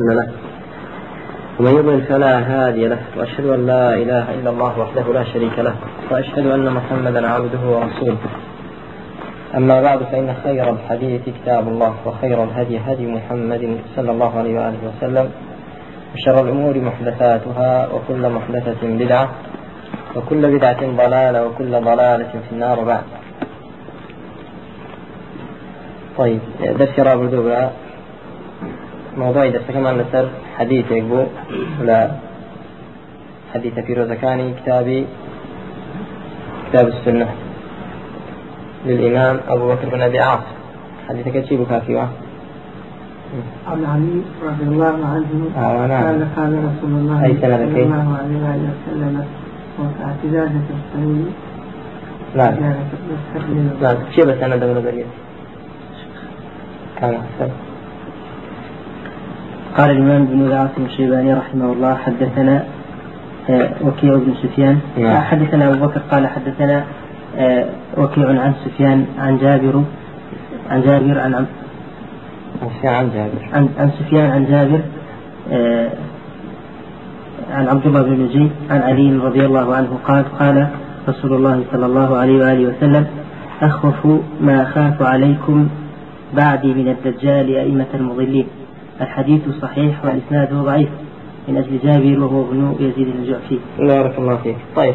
له. ومن يضلل فلا هادي له. وأشهد أن لا إله إلا الله وحده لا شريك له. وأشهد أن محمدا عبده ورسوله. أما بعد فإن خير الحديث كتاب الله وخير الهدي هدي محمد صلى الله عليه وآله وسلم. وشر الأمور محدثاتها وكل محدثة بدعة وكل بدعة ضلالة وكل ضلالة في النار بعد. طيب درس رابع موضوعی دەستەکەمان لەسەر حەدیثێک بوو لە حەدیثە پیرۆزەکانی کتابی كتاب السنة. للإمام أبو بكر بن أبي عاصم حديثك شيء بكافي عن علي رضي الله عنه آه نعم. قال قال رسول الله صلى؟ الله عليه وسلم اعتزازة السنين لا. لا شيء بس أنا دولة بريد. كان أحسن. قال الإمام ابن العاصم الشيباني رحمه الله حدثنا آه، وكيع بن سفيان. نعم. حدثنا أبو بكر قال حدثنا آه، وكيع عن سفيان عن جابر عن جابر عن عن جابر. عن, عن سفيان عن جابر آه، عن عبد الله بن نجي عن علي رضي الله عنه قال قال رسول الله صلى الله عليه وآله وسلم أخوف ما أخاف عليكم بعدي من الدجال أئمة المضلين. الحديث صحيح وإسناده ضعيف. من أجل جابر وهو ابن يزيد الجعفي. بارك الله فيك. طيب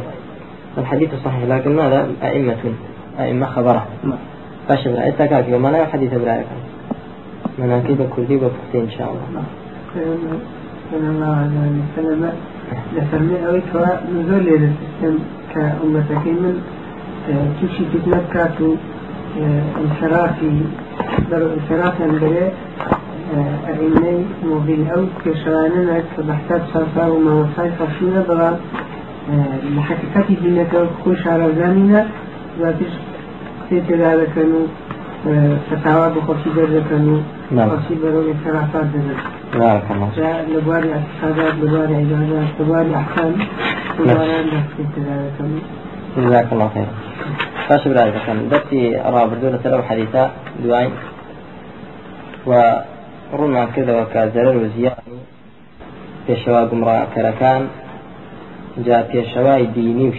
الحديث صحيح لكن ماذا؟ أئمة أئمة خبرة. باش برا التكاكي وما لا حديث برأيك؟ مناكب كردي وفقتي إن شاء الله. صلى الله عليه وسلم لفرمي أوي كوا نزول للسيستم كأمتك من تمشي فتنة كاتو آه، انحرافي أو كشواننا كبحثات صرفا وما وصاي خشينا بغا لحقيقتي دينك خوش على زانينا ذاتش قصيت ذلك كانوا فتاوى بخوشي درجة كانوا. خوشي برو انحرافات درجة بارك الله جاء لبواري اعتقادات لبواري عبادات لبواري أحكام لبواري عندك في ذلك جزاك الله خير باش برايك كان درسي رابع دولة سلو حديثة دواي وڕوونمان کردەوە کە زەرەر و زیانی پێشەوا گومڕاکەرەکان جا پێشەوای دینی و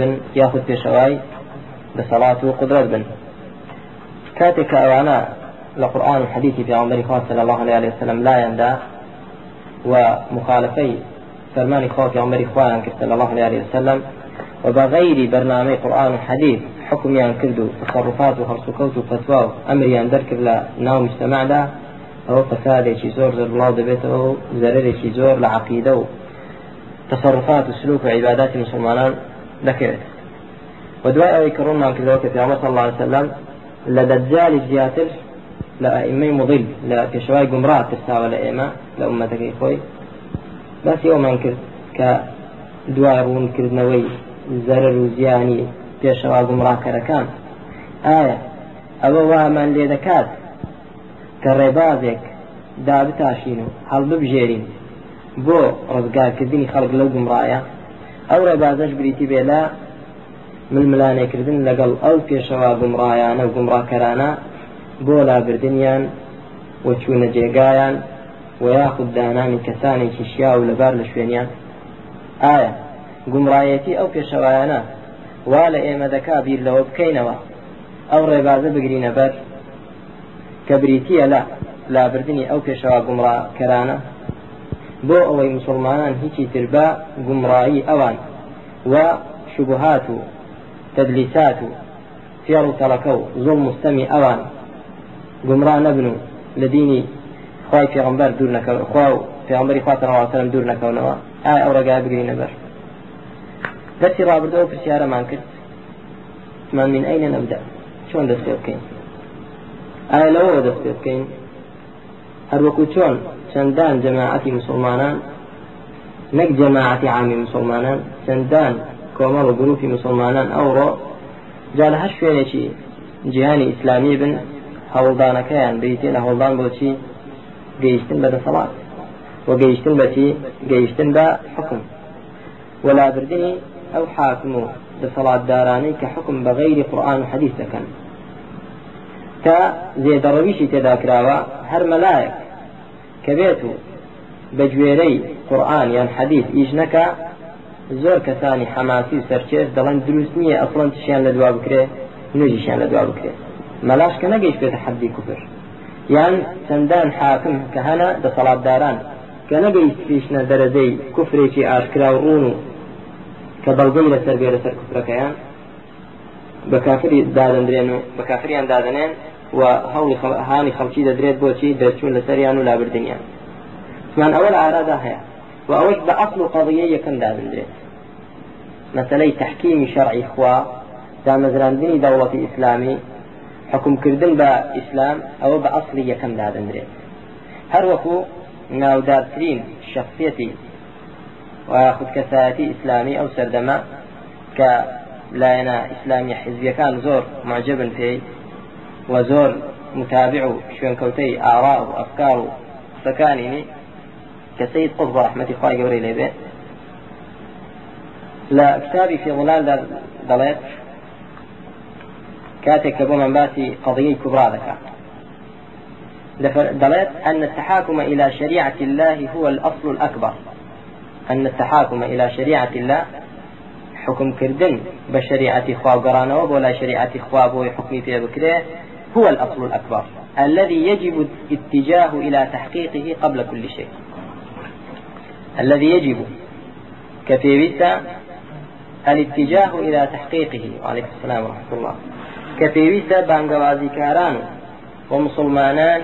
بن. یاخود پێشەوای دەسەڵات و قدرت بن. کاتێک کە ئەوانە لە قورآن و حەدیثی پێغەمبەری الله عليه وسلم لایەندا و مخالفەی فەرمانی خوا پێغەمبەری خوایان صلی الله عليه وسلم. وبغير برنامج قرآن وحديث حكم يعني كردو تصرفات وخرسوكوت وفتوى أمر درك لا ناو مجتمع دا أو فساد شي زور زر الله دبيته زرر شي زور لعقيدة تصرفات وسلوك وعبادات المسلمان ذكرت ودواء أو يكرون ما كذا في عمر صلى الله عليه وسلم لدجال زياتر لأئمة مضل لا كشواي قمرات تستاوى لأئمة لأمتك إخوي. بس يوم أنكر كدواء رون كردنوي زەرر و زیانی پێشەوا گومڕاکەرەکان ئایا ئەوە وامان لێ دەکات کە ڕێبازێک دابتاشین و هەڵببژێرین بۆ ڕزگارکردنی خەڵک لەو گومڕایە ئەو ڕێبازەش بریتی بێ لە ململانێکردن لەگەڵ ئەو پێشەوا گومڕایانە و گومڕاکەرانە بۆ لابردنیان وە چوونە جێگایان و یاخود دانانی کەسانێکی شیا و لەبار لە شوێنیان. ئایا گومڕایەتی ئەو پێشەوایانە وا لە ئێمە دەکا بیر لەوە بکەینەوە؟ ئەو ڕێبازە بگرینە بەر کە بریتە لە لابردنی ئەو پێشەوا گومڕاکەرانە بۆ ئەوەی مسلمانان هیچی تر بە گومڕایی ئەوان و شبهات و تدلیسات و فێڵ و تەڵەکە و زۆڵ مستەمی ئەوان. گومڕا نەبن و لە دینی خوای پێغمبەر دوور نەکەون خوا و پێغمبەری خواتەوەسەرم دوور نەکەونەوە. ئایا ئەو ڕێگای بگرینە بەر دەستی ڕابردەوە پرسیارەمان کرد. من من ئەینە نەبدا چۆن دەست پێ بکەین؟ ئایا لەوەوە دەست پێ بکەین هەروەکو چۆن چەندان جەماعەتی مسلمانان نەک جەماعەتی عامی مسلمانان چەندان کۆمەڵ و گروپی مسلمانان ئەوڕۆ جا لە جیهانی ئیسلامی بن هەوڵدانەکەیان بریتێ لە هەوڵدان بۆچی گەیشتن بە دەسەڵات و گەیشتن بەچی گەیشتن بە حکم وەلابردنی ئەو حاکم و دەسەڵاتدارانەی کە حکم بە غەیری قورآن و حەدیث دەکەن تا زێدەڕەویشی تێدا کراوە هەر مەلایەک کە بێت و بە قرآن يان حديث ئیش نەکە زۆر کەسانی حەماسی و سەرچێش دەڵێن دروست نییە ئەسڵەن تشیان لە دوا بکرێ نوێژیشیان لە دوا بکرێت مەلاش کە نەگەیشت بێتە حەدی کوفر. یان چەندان حاکم کە هەنا دەسەڵاتداران کە نەگەیست پێشنە دەرەزەی کوفرێکی ئاشکرا و ڕون و کە بەڵگەی لەسەر بێ لەسەر کوفرەکەیان بە کافری دادەندرێن و بە کافریان دادەنێن و هەوڵی هانی خەڵکی دەدرێت بۆچی دەرچوون لەسەریان و لابردنیان. مان ئەوە لە ئارادا هەیە. و ئەوەش بە ئەصل و قضیە یەکەم دادەندرێت مەسلەی تحکیمی شەرعی خوا دامەزراندنی دەوڵەتی ئیسلامی حکومکردن بە ئیسلام ئەوە بە ئەصلی یەکەم دادەندرێت هەر وەکو ناودارترین شخصیەتی و خودکەسایەتی ئیسلامی ئەو سەردەمە کە لایەنە ئیسلامی حزبیەکان زۆر معجبن پێی و زۆر متابع و شوێنکەوتەی ئاڕا و ئەفکار و قسەکانینی کە سید قوز بە ڕحمەتی خی گەورەی لێبێ لە کتابی في كاتك كبو من باسي قضية كبرى ذكا دلت أن التحاكم إلى شريعة الله هو الأصل الأكبر. أن التحاكم إلى شريعة الله حكم كردن بشريعة خواب قرانا ولا شريعة خواب وحكم في بكره هو الأصل الأكبر الذي يجب الاتجاه إلى تحقيقه قبل كل شيء. الذي يجب كفيويتا الاتجاه إلى تحقيقه. وعليكم السلام ورحمة الله. کە پێویستە بانگەوازیکاران و مسلمانان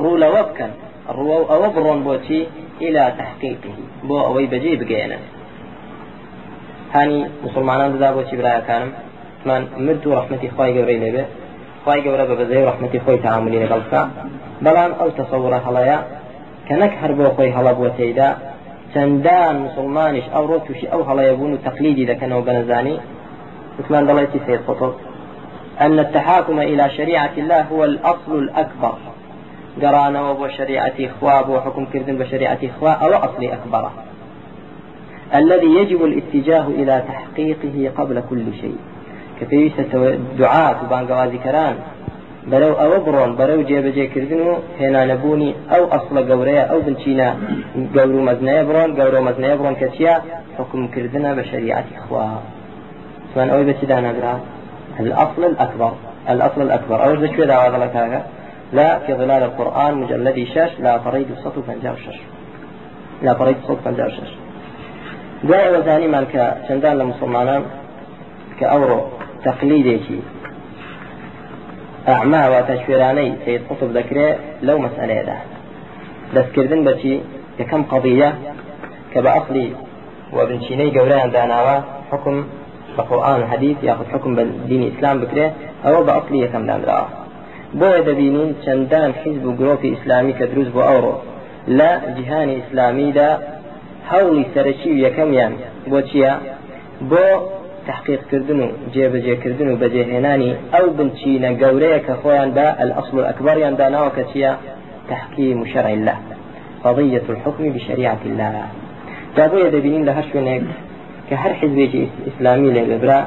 ڕوو لەوە بکەن ڕوە و ئەوە بڕۆن بۆچی إلى تحقيقه. بۆ ئەوەی بەجێ بگەێنن هانی مسلمانان دەدا بۆچی برایەکانم من مرد و ڕحمەتی خی گەورەی لێبێ خی گەورە بە بەزەی ڕحمەتی خۆی تعاملی لەگەڵسا بەڵام ئەو تەسەورە هەڵەیە کە نەک هەر بۆ خۆی هەڵە بووە تێیدا چەندان مسلمانیش ئەو ڕۆ تووشی ئەو هەڵەیە بوون و تەقلیدی دەکەنەوە بەنەزانی وتمان دەڵێتی سید قطب أن التحاكم إلى شريعة الله هو الأصل الأكبر. قرانا وبو شريعة إخواب وحكم كردن بشريعة إخواب أو أصل أكبر. الذي يجب الاتجاه إلى تحقيقه قبل كل شيء. كفيسة دعاة بانقوازي كران. بلو أو برون بلو جيب جي كردنو هنا نبوني أو أصل قوريا أو بنشينا قورو مزنيا برون قورو مزنيا برون كتيا حكم كردنا بشريعة إخواب سواء أوي بتدانا براد الأصل الأكبر الأصل الأكبر. أو ذكر هذا. لك لا في ظلال القرآن مجلد شش لا فريد الصوت فنجاو شش. لا فريد الصوت فنجاو شش. دوای وەزانیمان کە چەندان لە مسلمانان ئەوڕۆ تەقلیدێکی ئەعما واتە شوێرانەی سید قوتب دەکرێت لەو مەسئلەیەدا دەستکردن بەچی یەکەم قضیە کە بە ئەقلی وەبنچینەی گەورەیان داناوە حکم بقرآن حديث ياخذ حكم بالدين إسلام بكره أو بأصلية كم دام لا بۆ دەبینین چەندان حیزب و گرۆپی ئیسلامی کە دروست بۆ ئەوڕۆ. لە جیهانی ئیسلامیدا هەوڵی تحقیقکردن و جێبەجێکردن و بەجێهێنانی ئەو بنچینە گەورەیە کە خۆیان بە الأصل الأكبریان داناوە کە چییە تحكيم شرع الله قضية الحكم بشريعة الله. جابوية دبينين لهر شوێنێک کە هەر حزبێکی ئیسلامی لێ ببرا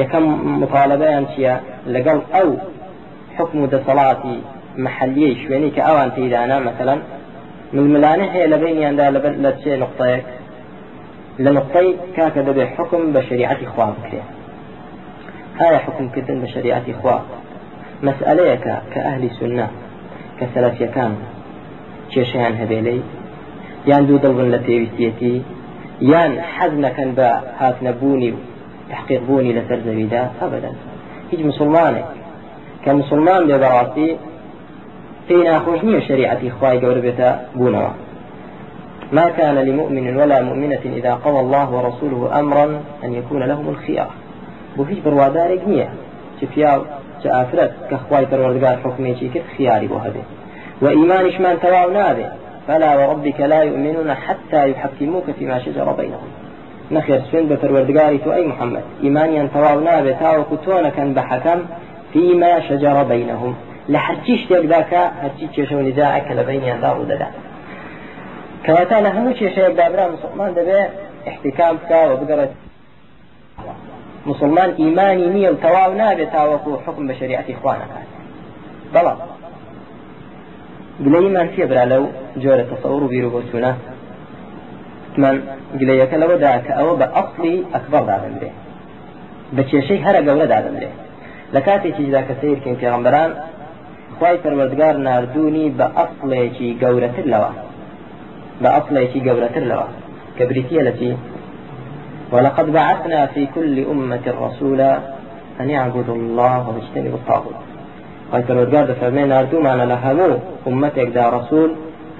یەکەم مطالبەیان چییە لەگەڵ ئەو حکم و دەسەڵاتی محلیەی شوێنی کە ئەوان تێدانا مثلا ململانە هەیە لە بینیاندا لەبەر لە چێ نقطەیەک لە نقطەی کاکە دەبێت حکم بە شریعەتی خوا بکرێت ئایا حکمکردن بە شریعەتی خوا مەسئلەیەکە کە ئەهلی سنە کە سەلەفیەکان کێشیان هەبێلەی یان دوو دڵبن لە پێویستیەتی یان حەز نەکەن بە هاتنەبوونی و تحقیق بوونی لەسەر زەویدا ئەبدا هیچ مسلمانێک کە مسلمان بێ بەڕاستی پێی ناخۆش نییە شریعەتی خوای گەورە بێتە بوونەوە ما كان لمؤمن ولا مؤمنة إذا قضى الله ورسوله أمرا أن يكون لهم الخيار. بو هیچ بڕوادارێک نییە چ پیا چ ئافرەت کە خوای پەروەردگار حکمێکی کرد خیاری بۆ هەبێ و ئیمانیشمان تەواو نابێ فلا وربك لا يؤمنون حتى يحكموك فيما شجر بينهم. نخير سوين بفروردگاري تو أي محمد. إيمانيا تواو نابي تاو كتونا كان بحكم فيما شجر بينهم لحرچیش تێک داکە هەرچی کێشە و نزاعەکە لە بینیاندا و دەدا کەواتە لە هەموو کێشەیەک دابرا مسلمان دەبێ احتکام بکە و بگەڕێت. مسلمان ئیمانی نییە و تەواو نابێت تاوەکو حکم بە شریعەتی خوانەکات بەڵام گلەیمان تێبرا لەو جۆرە تەسەور و بیر و بۆچوونە؟ من گلەیەکە لەوەدا کە ئەوە بە ئەقلی ئەکبەر دادەنرێ بە کێشەی هەرە گەورە دادەنرێ لە کاتێکیدا کە سیرکەین پێغەمبەران خی پەروەردگار نردوونی بە ئەقلێکی گەورەتر لەوە. بە لەوە کە بریتە لە چی ولقد بعثنا في كل أمة رسولا أن يعبدوا الله واجتنبوا الطاغوت. خی پەروەردگار دەفەرمێ نردومانە لە هەموو ئومەتێکدا ڕسوول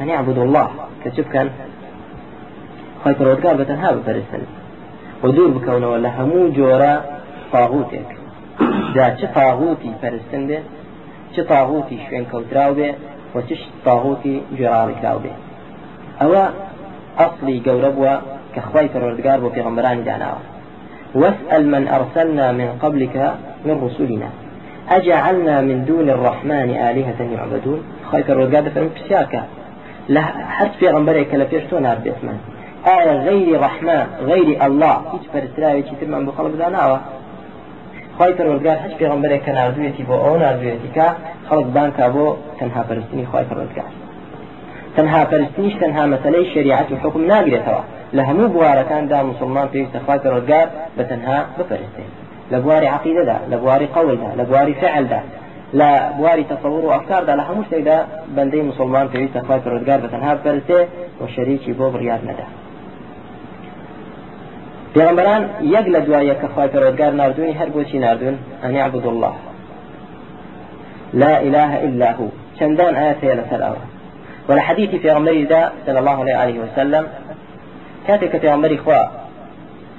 أن يعبدوا الله کە چ بکەن خی پەروەردگار بەتەنها بپەرستن و دوور بکەونەوە لە هەموو جۆرە تاغوتێک جا چ تاغوتی پەرستن بێ چ تاغوتی شوێن کەوتراو بێ و چ تاغوتی بێ ئەوە ئەصلی گەورە بووە کە خی پەروەردگار بۆ واسأل من أرسلنا من قبلك من رسلنا. أجعلنا من دون الرحمن آلهة يعبدون. خير الرجال فرمي بسياكا لا حرس في غنبريك لبيش نار باسمان آية غير رحمن غير الله هیچ پەرستراوێکی ترمان بۆ خەڵک داناوە؟ خی پەروەردگار هەچ پێغمبەرێک کە نردوێتی بۆ ئەو نردوێتی کا خەڵک بانکا بۆ تەنها پەرستنی خی پەروەردگار. تەنها پەرستنیش تەنها مەسلەی شریعەت و حکم ناگرێتەوە. لە هەموو بوارەکاندا مسلمان پێویستە خی پەروەردگار بە تەنها بپەرستێت لە بواری عقیدەدا لە بواری قەولدا لە بواری فعلدا لە بواری تەسەور و ئەفکاردا لە هەموو بەندەی مسلمان پێویستە خوای پەروەردگار بە تەنها بپەرستێ و شەریکی بۆ بڕیار نەدا. پێغمبەران یەک لە دوایە کە خوای پەروەردگار ناردوونی هەر بۆچی الله لا إله إلا هو. چەندان ئاەت هەیە لەسەر ولا حديث في غمري ذا صلى الله عليه وسلم كاتك في غمري خوا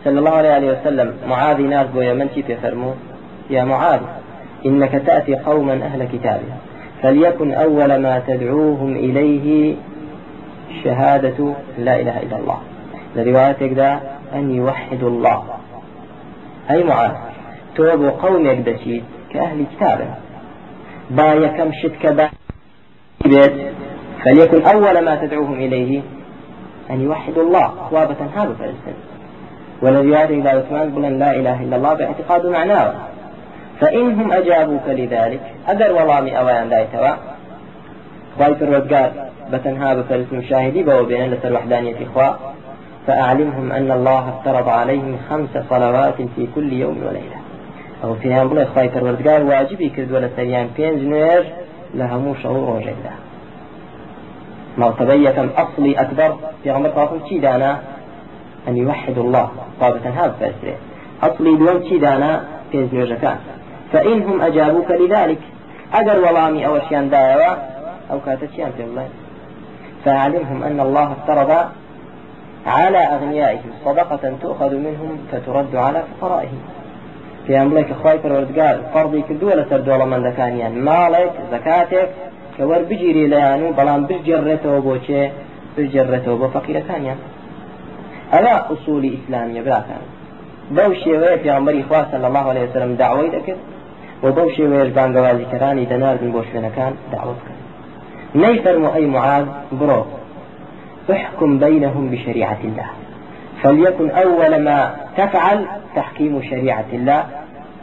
صلى الله عليه وسلم معاذ ناس بو يمنتي في فرمو يا معاذ إنك تأتي قوما أهل كتاب فليكن أول ما تدعوهم إليه شهادة لا إله إلا الله لروايتك ذا أن يوحدوا الله أي معاذ توب قوم يقدشيد كأهل كتابه با يكم شتك بيت فليكن أول ما تدعوهم إليه أن يوحدوا الله وابة هذا فلسطين والذي إلى عثمان بلن لا إله إلا الله باعتقاد معناه. فإنهم أجابوك لذلك أدر والله أوان دايتوا خواهي فرودقار بتنها بفرس مشاهدي بو بين لسر وحدانية إخوة فأعلمهم أن الله افترض عليهم خمس صلوات في كل يوم وليلة. أو في بلا خواهي فرودقار واجبي كرد ولا سريان بينز نوير لهمو شهور وجيلة مرتبية أصلي أكبر في غمر طاقم دانا أن يوحد الله طابة هذا فأسره أصلي دوم دانا بينز نوير فإنهم أجابوك لذلك. أجر ولامي أو أشيان دايوا أو كاتشيان في الله. فأعلمهم أن الله افترض على أغنيائهم صدقة تؤخذ منهم فترد على فقرائهم. في أمريك خواي پروردگار فرضي كردو لسر دولة من ذكانيان. مالك زكاتك كور بجيري ليانو بلان بجرته بوچه بجرته بو فقيرتانيان ألا أصول إسلامية براكان بەو شێوەیە پیامبەری خوا صلی الله عليه وسلم دعوەی دەکرد و بەو شێوەیەش بانگەوازیکەرانی دەناردن بۆ شوێنەکان دعوت کرد نەیفەرمو ئەی معاذ برو. احكم بينهم بشريعة الله. فليكن أول ما تفعل تحكيم شريعة الله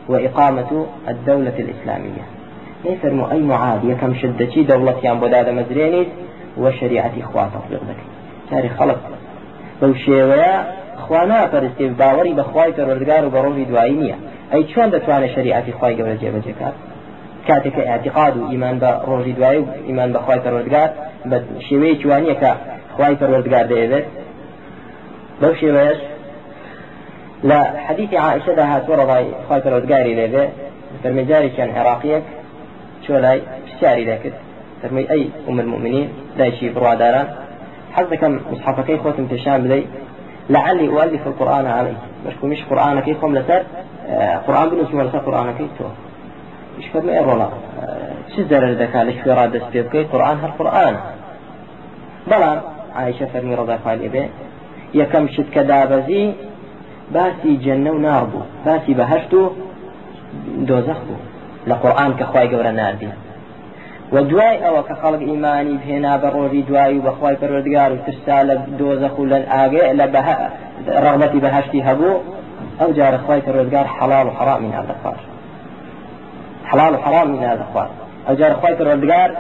وإقامة الدولة الإسلامية. نيفرمو أي معاد يكم شدتي دولة يان بداد مزرينيز وشريعة إخوة تطبيق ذلك تاريخ خلق. بەو شێوەیە خوانا پەرستی باوەری بەخوای پەروەردگار و بە ڕۆژی دوایی نییە ئەی چۆن دەتوانێت شریعتی خی گەورە جێبەجێکات کاتێککە اعتقاد و ئیمان بە ڕۆژی دوایی و ئیمان بەخوای پەروەردگار بە شێوەیە جوانیە کە خی پەروەردگار دەیەوێت بەو شێوەیەش لە حديث عائشة ده هات ورضاي خايف الودقاري لذا فرمجاري كان عراقيك شو لاي بشاري ذاك. فرمي أي أم المؤمنين لا شيء برواداران حظ كم مصحفك خوتم تشام بدي لعلي أؤلف القرآن عليه مشكو مش قرآن كي خم لسر؟ قرآن بنوس ولا قرآن كي تو. مش فرمي إيه والله شو زر ذكاء ليش في راد بكي قرآن هالقرآن بلان عائشة فرمي رضا قال إبي. يكم شد كدابزي باسی جەنە و نار بوو باسی بەهشت و دۆزەخ بوو لە قورآن کە خی گەورە نردی وە دوای ئەوە کە خەڵک ئیمانی پێنا بە ڕۆژی دوایی بەخوای پەرۆدگار و ترسا لە دۆزەخ و لە ئاگێ لە ڕغبەتی بەهشتی هەبوو ئەو جارە خی پەرۆزگار حەڵال و حرامی نادەخوار. حەڵال و حرامی نادەخوار. ئەو جارە خی پەرۆدگار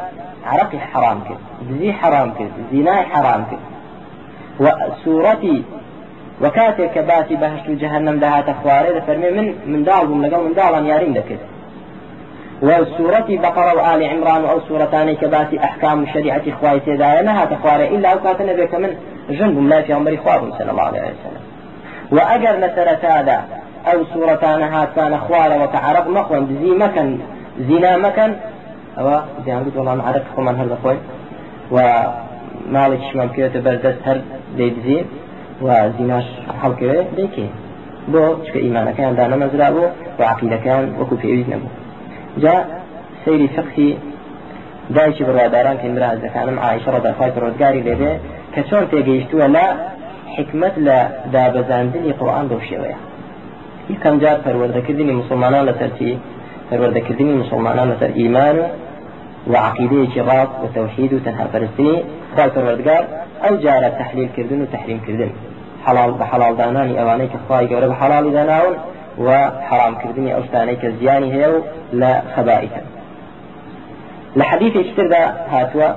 عرقی حرام کرد دزی حرام کرد زینای حرام کرد. وسوورەتی وەکاتێک کە باسی بەهشت و جەهنم داهاتە خوارێ دەفەرمێ من منداڵ بووم لەگەڵ منداڵان یاریم دەکرد. وسورة بقرة وآل عمران أو سورتان كباتي أحكام شريعة إخوائي تدايا نها تخواري إلا أوقات نبيك من جنب لا في عمر إخوائهم صلى الله عليه وسلم. وأجر نسرت هذا أو سورتان هاتان خوار وتعرق مخوان زي مكان زنا مكان أو زي عم والله معرق خمان هل بخوي ومالك شمان كيوت بردست هر ديدزين وزناش حلقه ديكي. بو چکە ئیمانەکان دانا مەزرا بوو و عقیدەکان وەکو پێویست نەبوو جا سەیری فقهی دایکی بڕواداران کە مرازەکانم عیشە ڕەدەخوای پرۆزگاری لێبێ کە چۆن تێگەیشتووە لە حکمت لە دابەزاندنی قورآن بەو شێوەیە. یەکەم جار پەروەردەکردنی مسلمانان لەسەرچی پەروەردەکردنی مسلمانان لەسەر ئیمان و وعقيدة راس وتوحيد وتنهى فرستني خال پروردگار أو جارة تحليل كردن وتحريم كردن حلال بحلال داناني أواني كخواي قورة بحلال داناون وحرام كردني أو كزياني هيو لا خبائث لحديث اشتر ذا هاتوا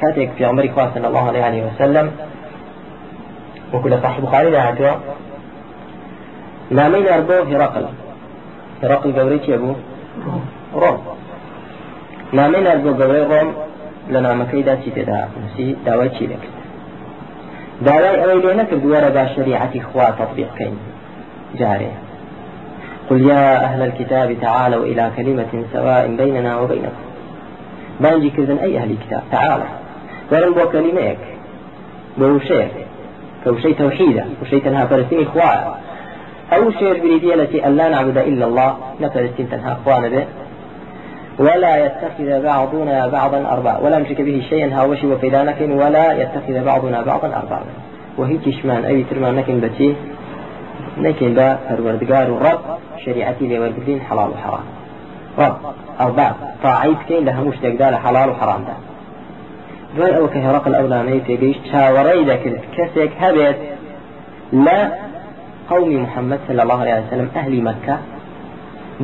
كاتك في عمر صلى الله عليه وسلم وكل صاحب ذا هاتوا نامين أربو هرقل. هرقل قوريتي أبو روم نامين أربو قوري روم لنا مكيدا سيتدا نسي داوي تشيلك لێ نەکرد وەرە با شریعەتی خوا تطبیق كين جاري قل يا أهل الكتاب تعالوا إلى كلمة سواء بيننا وبينكم. بانجي كذن أي أهل الكتاب تعالى ولن بو كلميك بو شيء كو شيء توحيدا وشيء تنهى فلسطين إخوة أو شيء بريدية التي أن لا نعبد إلا الله نفلسطين تنهى إخوانا به. ولا يتخذ بعضنا بعضا أربابا ولا نشرك به شيئا هاوشي وفيدانك ولا يتخذ بعضنا بعضا أربابا وهي تشمان أي ترمان نكن بتي نكن با فروردگار رب شريعتي لوردين حلال وحرام رب أرباب طاعيت كين لها مش تقدال حلال وحرام ده دوای ئەوە کە هێڕق ئەولانەی تێگەیشت چاوەڕێی دەکرد کەسێک هەبێت لە قومی محەممەد صلى الله عليه وسلم ئەهلی مەکە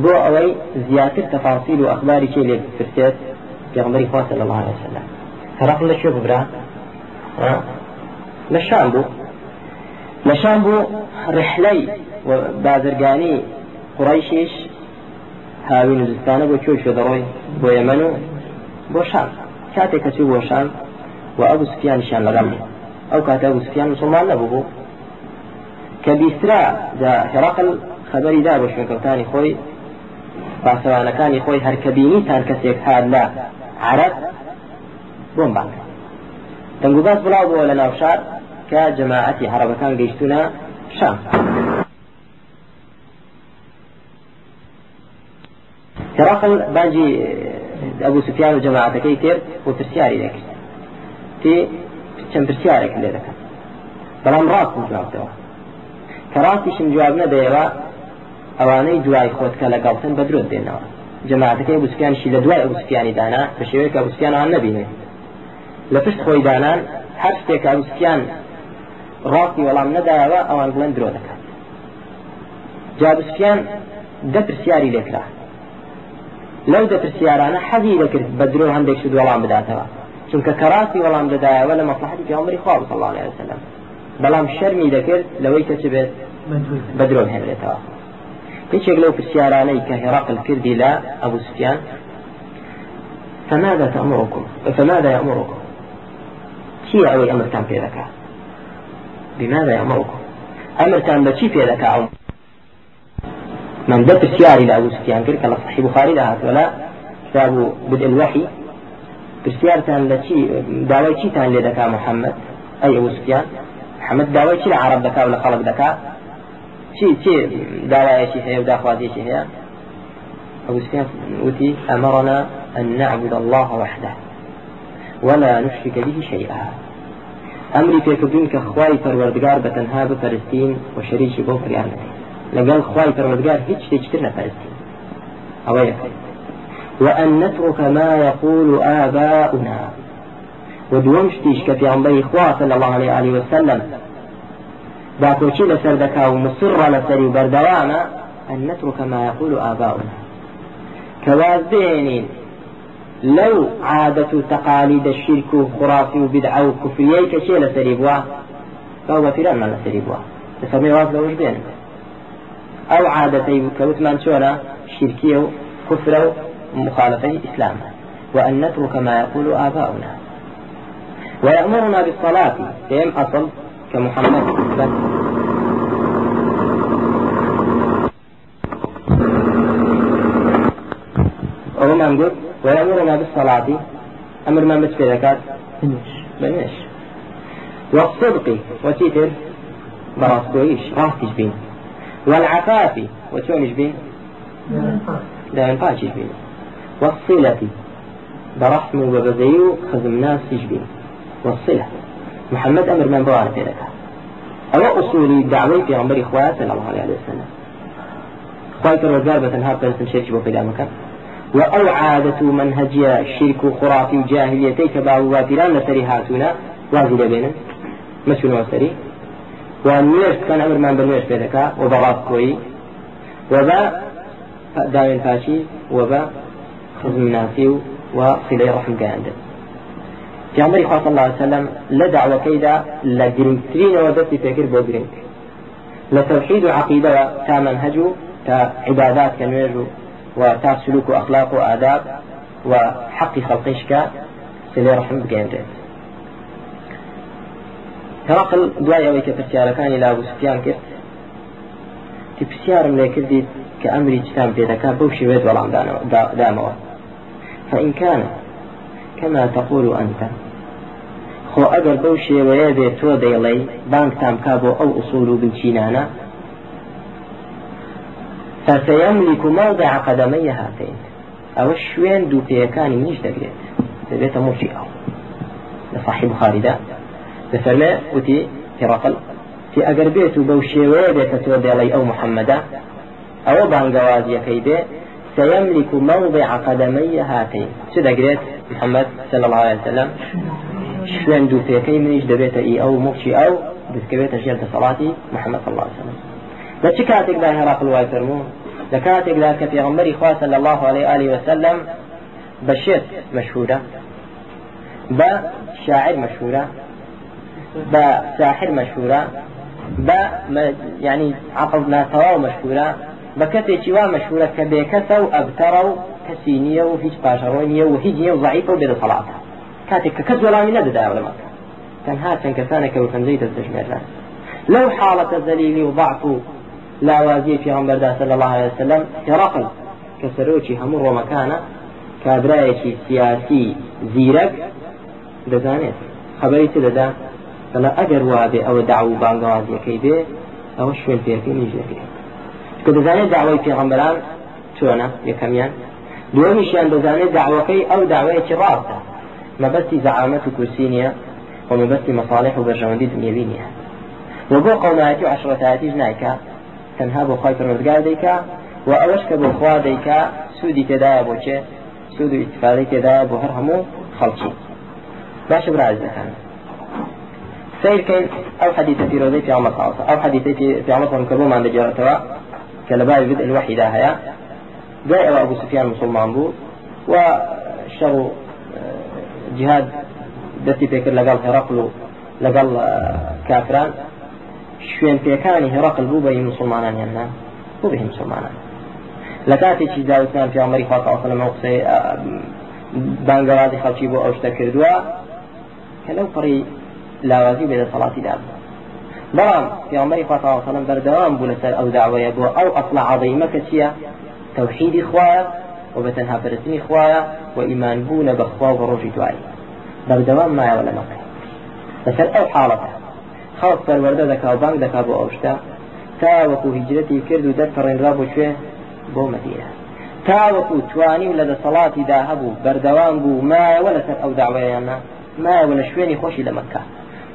بۆ ئەوەی زیاتر تەفاصیل و ئەخباری چێ لێ بپرسێت پێغمبەری صلی الله عليه وسلم. هەرقل لە شوێ ببرا؟ لە شام بوو. لە شام بوو ڕحلەی بازرگانی قڕیشیش هاوی نوزستانە بۆ کوێ شێ دەڕۆی بۆ یەمەن و بۆ شام. کاتێک کە چوو بۆ شام و ئەبوو سفیانشان لەگەڵ ئەو کاتە ئەبوو سفیان مسلمان نەبوو بوو. کە بیسترا دا هێڕقل خەبەری دا بە شوێنکەوتانی خۆی پاسەوانەکانی خۆی هەرکەبینیتان کەسێک هاات لە عرب بۆم بانک دەنگوباس بڵاو بووە لە ناوشار کە جەماعەتی عربەکان گەیشتونە شام. هێراقل باجی ئەبوو سفیان و جەماعەتەکەی کرد و پرسیاری دەکرد. تێ چەند پرسیارێک لێ دەکەن. بەڵام ڕاست جوابتەوە. کە ڕاستیشم جواب نەدەیەوە ئەوانەی دوای خۆتکە لەگەڵتن بە درۆت دێنەوە. جەماعەتەکەی بوسکیانشی لە دوای ئەوسکیانی دانا بە شێوەیە کە بوسکیانان نبینێ لە پشت خۆی دانان هەر شتێک ئەوسکیان ڕاستی وەڵام نەدایەوە ئەوان بڵێن درۆ دەکات. جابسکیان دە پرسیاری لێکرا لەو دە پرسیارانە حەزی دەکرد بە درۆ هەندێک شت وەڵام بداتەوە. چونکە کەڕاستی وەڵام دەدایەوە لە مەصلحەتی پێغەمبەری خوا صلی الله عليه وسلم. بەڵام شەرمی دەکرد لەوەی کە چ بێت؟ بە درۆ هێنرێتەوە. هیچێک لەو پرسیارانەی کە هێراقل کردی لە ئەبوو سفیان فماذا تأمركم؟ فماذا يأمركم؟ أوي أمر كان في ذكاء بماذا يأمركم أمر كان بشي في ذكاء من دب السياري لأبو سفيان قال كلا صحيح بخاري لها ولا كتاب بدء الوحي. برسيار تان لشي داوي شي تان لذكاء محمد؟ أي أبو سفيان؟ محمد داوي شي لعرب ذكاء ولا خلق ذكاء چی چی داوایەکی هەیە و داخوازیەکی هەیە أبو سفيان أمرنا أن نعبد الله وحده ولا نشرك به شيئا. أمري في كبين كخواي پروردگار بتنها بفلسطين وشريك بو فريانتي لقال خواي پروردگار هيج تجترنا فلسطين أويك وأن نترك ما يقول آباؤنا. ودومشتيش كفي عن بي صلى الله عليه وسلم. باکۆچی لەسەر دەکا و مسڕە لەسەری بەردەوامە أن نترك ما يقول آباؤنا. كواز لو عادة تقاليد الشرك وخرافي وبدعة وكفرية كشيء لسريبوا فهو فيران ما لسريبوا تسمي واز لو بين أو عادتي كوتمان شونا شركية وكفر ومخالفة الإسلام وأن نترك ما يقول آباؤنا. ويأمرنا بالصلاة. فهم أصل كمحمد. وهما نقول؟ ويأمرنا بالصلاة أمر ما مش في ذكاة بنش والصدق وتيتر براس كويش راس تجبين والعفاف وشون يجبين دائما فاش يجبين والصلة برحم وبزيو خزم ناس تجبين والصلة. محمد أمر من بوار في ذكاة أو أصولي دعوي في عمر إخوات صلى الله عليه وسلم. خواهي الرجال بتنهار تنسل شرك وفي مكان وأو عادة منهجية الشرك وخرافي وجاهليتي كباب وافران لسري هاتونا. واجد بينا. مشون وسري والنيرس كان أمر من بالنيرس بيدكا. وبغاف كوي. وبا داوين فاشي. وبا خزم ناسي وصلي رحم كاندر في عمر صلى الله عليه وسلم لدعوة كيدا لجرينترين ودتي فكر بو جرينت لتوحيد عقيدة تا منهجه تا عبادات كنويجو. وتا سلوك وأخلاق وآداب وحق خلقشك سلي رحم بقيمتين هرقل دوای ئەوەی کە پرسیارەکانی لا أبو سفيان کرد تی پرسیارم لێ کردیت کە ئەمری جتان پێدەکات بەو شێوێت وەڵام دامەوە فإن كان كما تقول أنت. خۆ ئەگەر بەو شێوەیە بێت تۆ دەیڵێ بانکتان کا بۆ ئەو ئوسول و بنچینانە فسيملك موضع قدمي هاتين. ئەو شوێنی دوو پێکانی منیش دەگرێت دقريت مرجئة لصاحب خالدة تفرمى وتي هرقل في أقر بيتو بو شيوية بيتتو ديالي أو محمدا أو بانقوازي كيبي سيملك موضع قدمي هاتين. شو دقريت محمد صلى الله عليه وسلم؟ شوين دو بيكي منيش دبيت إي أو مرشي أو. بسكبيت جلد صلاتي محمد صلى الله عليه وسلم. لە چ کاتێکدا هێراقل وای فەرموو لە کاتێکدا کە پێغمبەری خواسە لە الله عليه علی وسلم بە شێت مەشهورە بە شاعر مەشهورە بە ساحر مەشهورە بە ینی عقل ناتەواو مەشهورە بە کەسێکی وا مەشهورە کە بێکەسە و ئەبتەڕە و کەسی نییە و هیچ پاشەڕۆی نیە و هیچ نیە و ضعیفە و بێدەسەڵاتە کاتێک کە کەس وەڵامی نەدەدا لەمەکە تەنها چەند کەسانە کە وتەنجەی دەستدەژمێرە لەو حاڵەتە زەلیلی و ضعف و لاوازی پێغەمبەردا الله عليه وسلم هرقل کە سەرۆکی هەموو ڕۆمەکانە کابرایەکی سیاسی زیرەک دەزانێت. خبری چ دەدا؟ دەڵێ ئەگەر وابێ ئەوە داو و بانگوازیەکەی بێ ئەوە شوێن پێەکەی نیژ دەکرێت کە دەزانێت داوای پێغەمبەران چۆنە؟ یەکەمیان. دووەمیشیان دەزانێت داوەکەی ئەو داوایەکی ڕاستە. مەبەستی زعامەت و کورسی نییە ومەبەستی مەصالح و بەرژەوەندی دنیەوی نییە. وبۆ قەومایەتی و عشرەتایەتیش نایکە تەنها بۆ خی پەروەردگار دەیکا و ئەوەش کە بۆ خوا دەیکا سوودی تێدایە بۆ چێ؟ سود و ئیتفادەی تێدایە بۆ هەر هەموو خەڵکی. باشە برازەکان في روزي في عمر صلى أو حديث في عمر صلى الله عليه وسلم كلباء بدء الوحي ده هيا جاء أبو سفيان مسلمان بو وشروا جهاد دتي فكر لقال هرقل لقال كافران شوێن پێەکانی هێڕقل بوو بەی مسلمانان یاننا بۆ بهی مسلمانان. لە کاتێکی داوتمان پیامەری خوا لەمە قسەی بانگەوازی خەڵکی بۆ ئەو شتە کردووە کە لەو پڕی لاوازی بێدە سەڵاتی دا بەڵام پیامەری خوا سەلم بەردەوام بوو لەسەر ئەو داوەیە بۆ ئەو ئەصل عظیمەکە چییە؟ توحیدی خوایە و بە تەنها پرستنی خوایە و ئیمان بوونە بەخوا و ڕۆژی دوایی. بەردەوام مایەوە لەمەکە لەسەر ئەو حاڵەتە خاص پەروەردە دەکا و بانگ دەکا بۆ ئەوشتا تا وەکو هیجرەتی کرد و دەرپەڕێنرا بۆ کوێ بۆ مەدینە. تا وەکو توانی و لە دەسەڵاتی دا هەبوو بەردەوام بوو مایەوە لەسەر ئەو داوایانە مایەوە لە شوێنی خۆشی لە مەکە.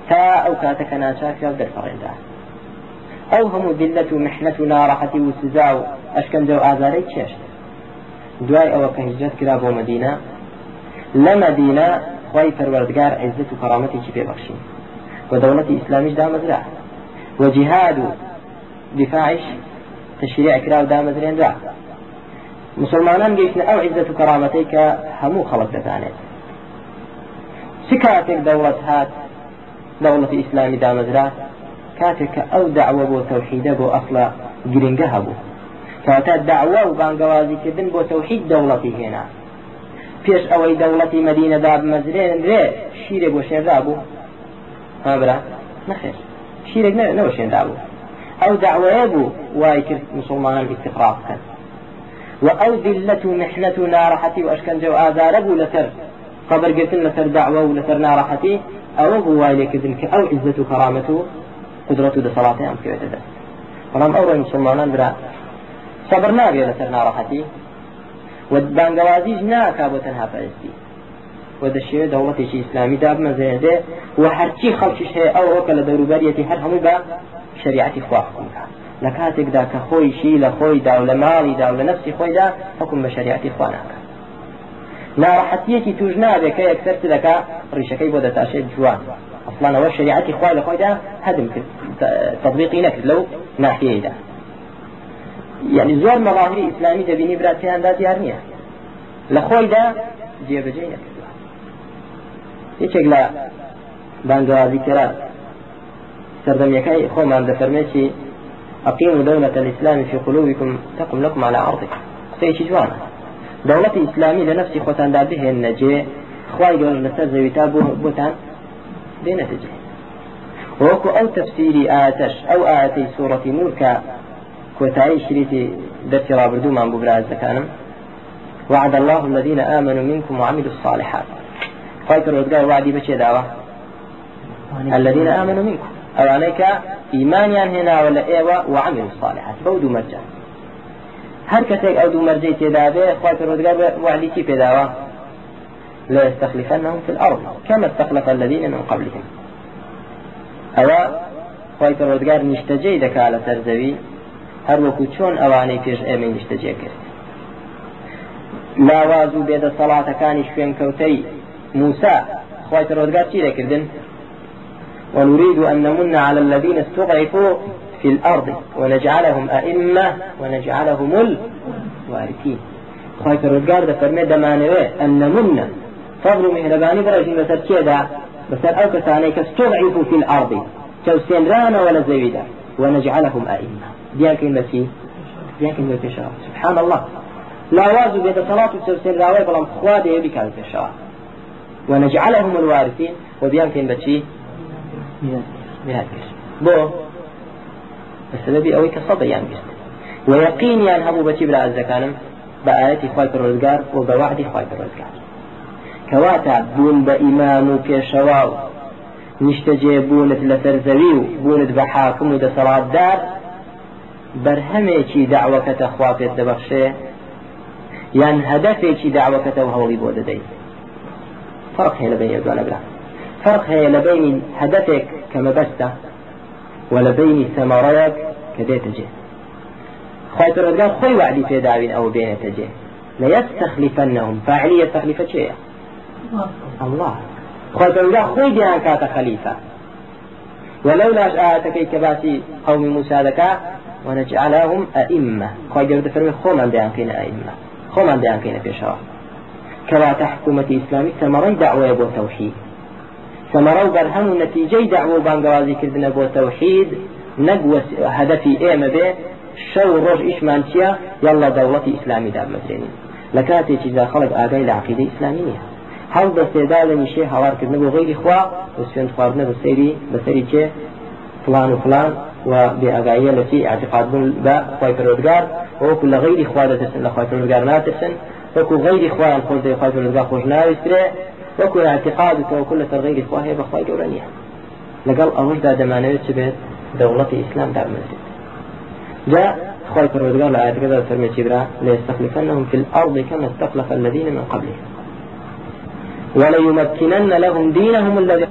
تا ئەو کاتەکە ناچاکرا دەرپەڕێنرا ئەو هەموو دیلەت و محنەت و ناڕەحەتی و سزا و ئەشکەنجە و ئازارەی چێشت دوای ئەوە کە هیجرەت کرا بۆ مەدینە لە مەدینە خی پەروەردگار عزت و کەڕامەتێکی پێبەخشین. ودولة إسلاميش دا مزرع وجهاد دفاعش تشريع كراو دا مزرين دا مسلمانان جيشنا أو عزة كرامتيك همو خلق دتانيت سكاتك دولة هات دولة إسلامي دا مزرع كاتك أو دعوة بو توحيدة بو أصلا جرنجها بو كاتا دعوة وبانقوازي كدن بو توحيد دولتي هنا پێش ئەوەی دەوڵەتی مدینەدا بمەزرێنرێ شیرێ بۆ شێدا بوو. هابرا نەخێر شیرێک نەوە شێنرا بوو ئەو دعوەیە بوو وای کرد مسلمانان استقرار بکەن و ئەو ذلة محنة و ناڕەحەتی و ئەشکەنجە و ئازارە بوو لەسەر قبرگرتن لەسەر دعوە و لەسەر ناڕەحەتی ئەوە بوو وای لێکردن کە ئەو عزت و کەرامەت و قدرەت و دەسەڵاتیان بکەوێتە دەست بەڵام ئەو ڕۆی مسلمانان برا. صبر نابێت لەسەر ناڕەحەتی و بانگەوازیش ناکا بۆ تەنها پەرستی و دەشێت دەوڵەتێکی ئیسلامی دابمەزێدێ و هەرچی خەڵکیش هەیە ئەو ئەوکە لە دەوروبەریەتی هەر هەموو بە شریعتی خوا حکم لە کاتێکدا کە خۆیشی لە خۆیدا و لە ماڵیدا و لە نفسی خۆیدا حکم بە شریعتی خوا ناکە ناڕەحەتیەکی توش نابێت کە یەکسەر دەکا ڕیشەکەی بۆ دەتاشێت جوان. اصلا ئەوە شریعتی خوا لە خۆیدا هەدم کرد تطبیقی نەکرد لەو ناحیەیدا يعني زۆر مەڵاهری ئیسلامی دەبینی براتیاندا دیار نییە لە خۆیدا جێبەجێ نەکردووە یەکێک لە بانگوازی کرا. سەردەمیەکەی خۆمان دەفەرمێکی أقيموا دولة الإسلام في قلوبكم تقم لكم على أرضكم قسەیەکی جوانە دەوڵەتی ئیسلامی لە نفسی خۆتاندا بهێن نەجێ خی گەور لەسەر زەویتا بۆتان بێنەتەجێ وەکو ئەو تفسیری ئاتەش ئەو ئاەتەی سوورەتی نور کە کۆتایی شریتی دەستی ڕابردوومان بوو برازەکانم وعد الله الذين آمنوا منكم وعملوا الصالحات. خايف الرزقاء وعدي بشي دعوة الذين آمنوا منكم أو عليك إيمانيان هنا ولا إيوة وعملوا الصالحات بودو مرجع هر کەسێک ئەو دوو مەرجەی تێدابێ خی پرۆزگار وعدی چی پێداوە لا يستخلفنهم في الأرض كما استخلف الذين من قبلهم. ئەوە خی پرۆزگار نیشتەجێی دەکا لە سەرزەوی هەر وەکو چۆن ئەوانەی پێش ئێمە نیشتەجێ کرد. لاواز و بێدە سەڵاتەکانی شوێنکەوتەی موسى. خی پرۆزگار چی دەکردن ونريد أن نمن على الذين استضعفوا في الأرض ونجعلهم أئمة ونجعلهم الوارثين. خواهي فرودگار ده فرمي دمانوه أن نمن. فضل مهرباني برجين بسر كيدا بسر أو كساني كاستضعفوا في الأرض. توسين رانا ولا زيدا ونجعلهم أئمة. ديان بسي. ديان بسي سبحان الله. لا وازو بيد صلاة توسين راوي بلام خواده يبي كان في ونجعلهم الوارثين. وبيان كين بسي بهذا بو بسبب أوي كصديان بيست ويقين يعني هبو بتي بلا الزكانم بآياتي خواي الرزقار وبوعدي خواي الرزقار كواتا بون بإمام وكيشواو نیشتەجێ بوونت لەسەر زەوی و بوونت بە حاکم و دەسەڵات دار. بەرهەمێکی داوەکەتە خوا پێت دەبەخشێ یان هەدەفێکی داوەکەتە و هەوڵی بۆ دەدەیت فرق لە بین دوانە برا فرق هەیە لە بینی هەدەفێک کە مەبەستە و لە بینی سەمەڕەیەک کە دێتە جێ خی پرۆزگار خۆی وعدی پێداوین ئەو بێنێتە جێ؟ ليستخلفنهم فاعلية يستخلف شيء؟ الله. پەروەردگار خۆی دیان کاتە خەلیفە. ولولاش ئاەتەکەی کە باسی قومی موسا دەکا ونجعلهم أئمة. خۆی گەورە دەفەرمێ خۆمان دیان کەینە ئەئیمە خۆمان دیان کەینە پێشەوە. کەواتە حکوومەتی ئیسلامی سەمەڕەی داوایە بۆ تەوحید سەمەڕە و بەرهەم و نەتیجەی داوە و کردنە بۆ تەوحید نەک هەدەفی ئێمە بێ شەو ڕۆژ ئیشمان چییە؟ یاڵا دەوڵەتی ئیسلامی دامەزرێنین لە کاتێکی دا خەڵک ئاگای لە عقیدەی ئیسلامی نییە. هەڵ دەستێدا لە نیشێ هاوارکردن بۆ غیری خوا و سوێن خواردنە فلان و فلان و بێئگاییە لەسی اعتقاد بوون بە خی پەرۆزگار وەکو لە غیری خوا دەترسن لە خی ناترسن. وەکو غیری خوایان خۆش دەی خی پەرۆزگار خۆش ناویسترێ وەکو اعتقاد و تەوکل لەسەر غیری خوا هەیە بەخوای گەورە نییە لەگەڵ ئەوەشدا دەمانەوێت چ بێت دەوڵەتی جاء خواهي فرودقال آيات كذا فرمي تبرا ليستخلفنهم في الأرض كما استخلف الذين من قبلهم وليمكنن لهم دينهم الذي